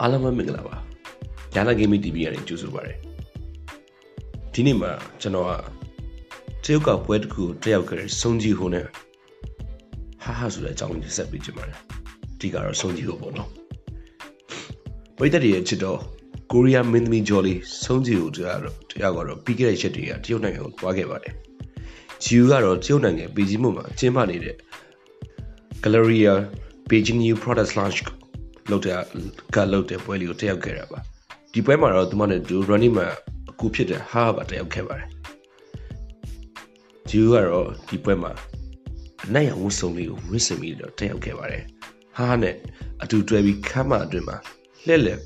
အားလုံးပဲမင်္ဂလာပါညာနာ gaming TV ကနေကြိုဆိုပါရစေဒီနေ့မှာကျွန်တော်ကတရုတ်ကပွဲတစ်ခုတက်ရောက်ခဲ့တဲ့စုံကြီးဟိုနဲ့ဟာဟာဆိုတဲ့အကြောင်းကိုဆက်ပေးချင်ပါတယ်ဒီကတော့စုံကြီးဟိုပေါ့နော်ပရိသတ်တွေရဲ့ချစ်တော့ကိုရီးယားမင်းသမီးဂျော်လီစုံကြီးဟိုတရားတော့တရားကတော့ပြီးခဲ့တဲ့ရက်တွေကတရုတ်နိုင်ငံကိုသွားခဲ့ပါတယ်ဂျီယူကတော့တရုတ်နိုင်ငံပေဂျင်းမြို့မှာကျင်းပနေတဲ့ Galleria Beijing New Products Launch လောက်တဲ့ကလောက်တဲ့ပွဲလေးကိုတက်ရောက်ခဲ့တာပါဒီပွဲမှာတော့သူမနဲ့ဒူ running man အခုဖြစ်တဲ့ဟာပါတက်ရောက်ခဲ့ပါတယ်ဂျူကတော့ဒီပွဲမှာအနိုင်ရဝတ်စုံလေးကိုဝတ်ဆင်ပြီးတော့တက်ရောက်ခဲ့ပါတယ်ဟာနဲ့အတူတွဲပြီးခမ်းမအတွင်းမှာလှည့်လည်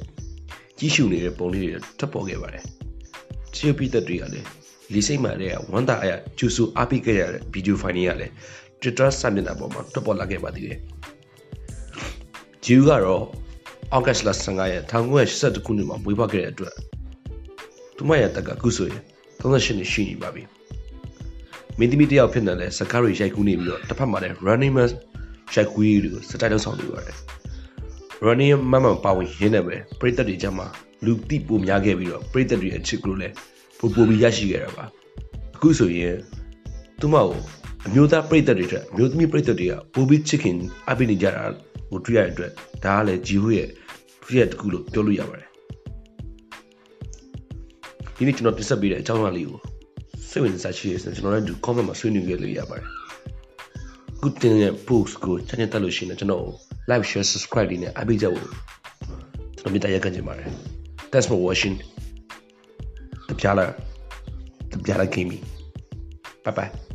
ကြီးရှုနေတဲ့ပုံလေးတွေထွက်ပေါ်ခဲ့ပါတယ်ချီပီသက်တွေကလည်းလီစိတ်မှတဲ့ဝမ်းသာအရကျူဆူအားပေးခဲ့ရတဲ့ဗီဒီယိုဖိုင်တွေကလည်း Twitter စာမျက်နှာပေါ်မှာထွက်ပေါ်လာခဲ့ပါသေးတယ် ဂျူကတော့ဩဂတ်စ်လ15ရက်1982ခုနှစ်မှာမွေးဖွားခဲ့တဲ့အတွက်သူမရဲ့တက်ကအခုဆိုရင်38နှစ်ရှိနေပါပြီမင်းသမီးတယောက်ဖြစ်နေလဲစကားတွေရိုက်ကူးနေပြီးတော့တစ်ဖက်မှာလည်း running man ရိုက်ကူးရေးတွေကိုစတိုက်လောက်ဆောင်နေပါတယ် running man မှာပါဝင်ရင်းနေပဲပရိသတ်တွေကြားမှာလူတိပိုများခဲ့ပြီးတော့ပရိသတ်တွေအချစ်ကလို့လည်းပိုပိုပြီးရရှိခဲ့တာပါအခုဆိုရင်သူမကိုအမျိုးသားပရိသတ်တွေထက်အမျိုးသမီးပရိသတ်တွေကပိုပြီးချစ်ခင်အပိနေကြတာ ကိုတွေ့ရတဲ့အတွက်ဒါကလည်းဂျီဟိုရဲ့ဖြစ်ရတခုလို့ပြောလို့ရပါတယ်ဒီနေ့ကျွန်တော်ပြဆက်ပေးတဲ့အကြောင်းအရာလေးကိုစိတ်ဝင်စားရှိရတဲ့ကျွန်တော်လည်းဒီ comment မှာဆွေးနွေးခဲ့လို့ရပါတယ်ခုတင်တဲ့ post ကိုချန်နယ်တက်လို့ရှိရင်ကျွန်တော် like share subscribe လေးနဲ့အပိကြဖို့ကျွန်တော်မြတ်ရကန်ချင်ပါတယ် thanks for watching တပြားလားတပြားလား gaming bye bye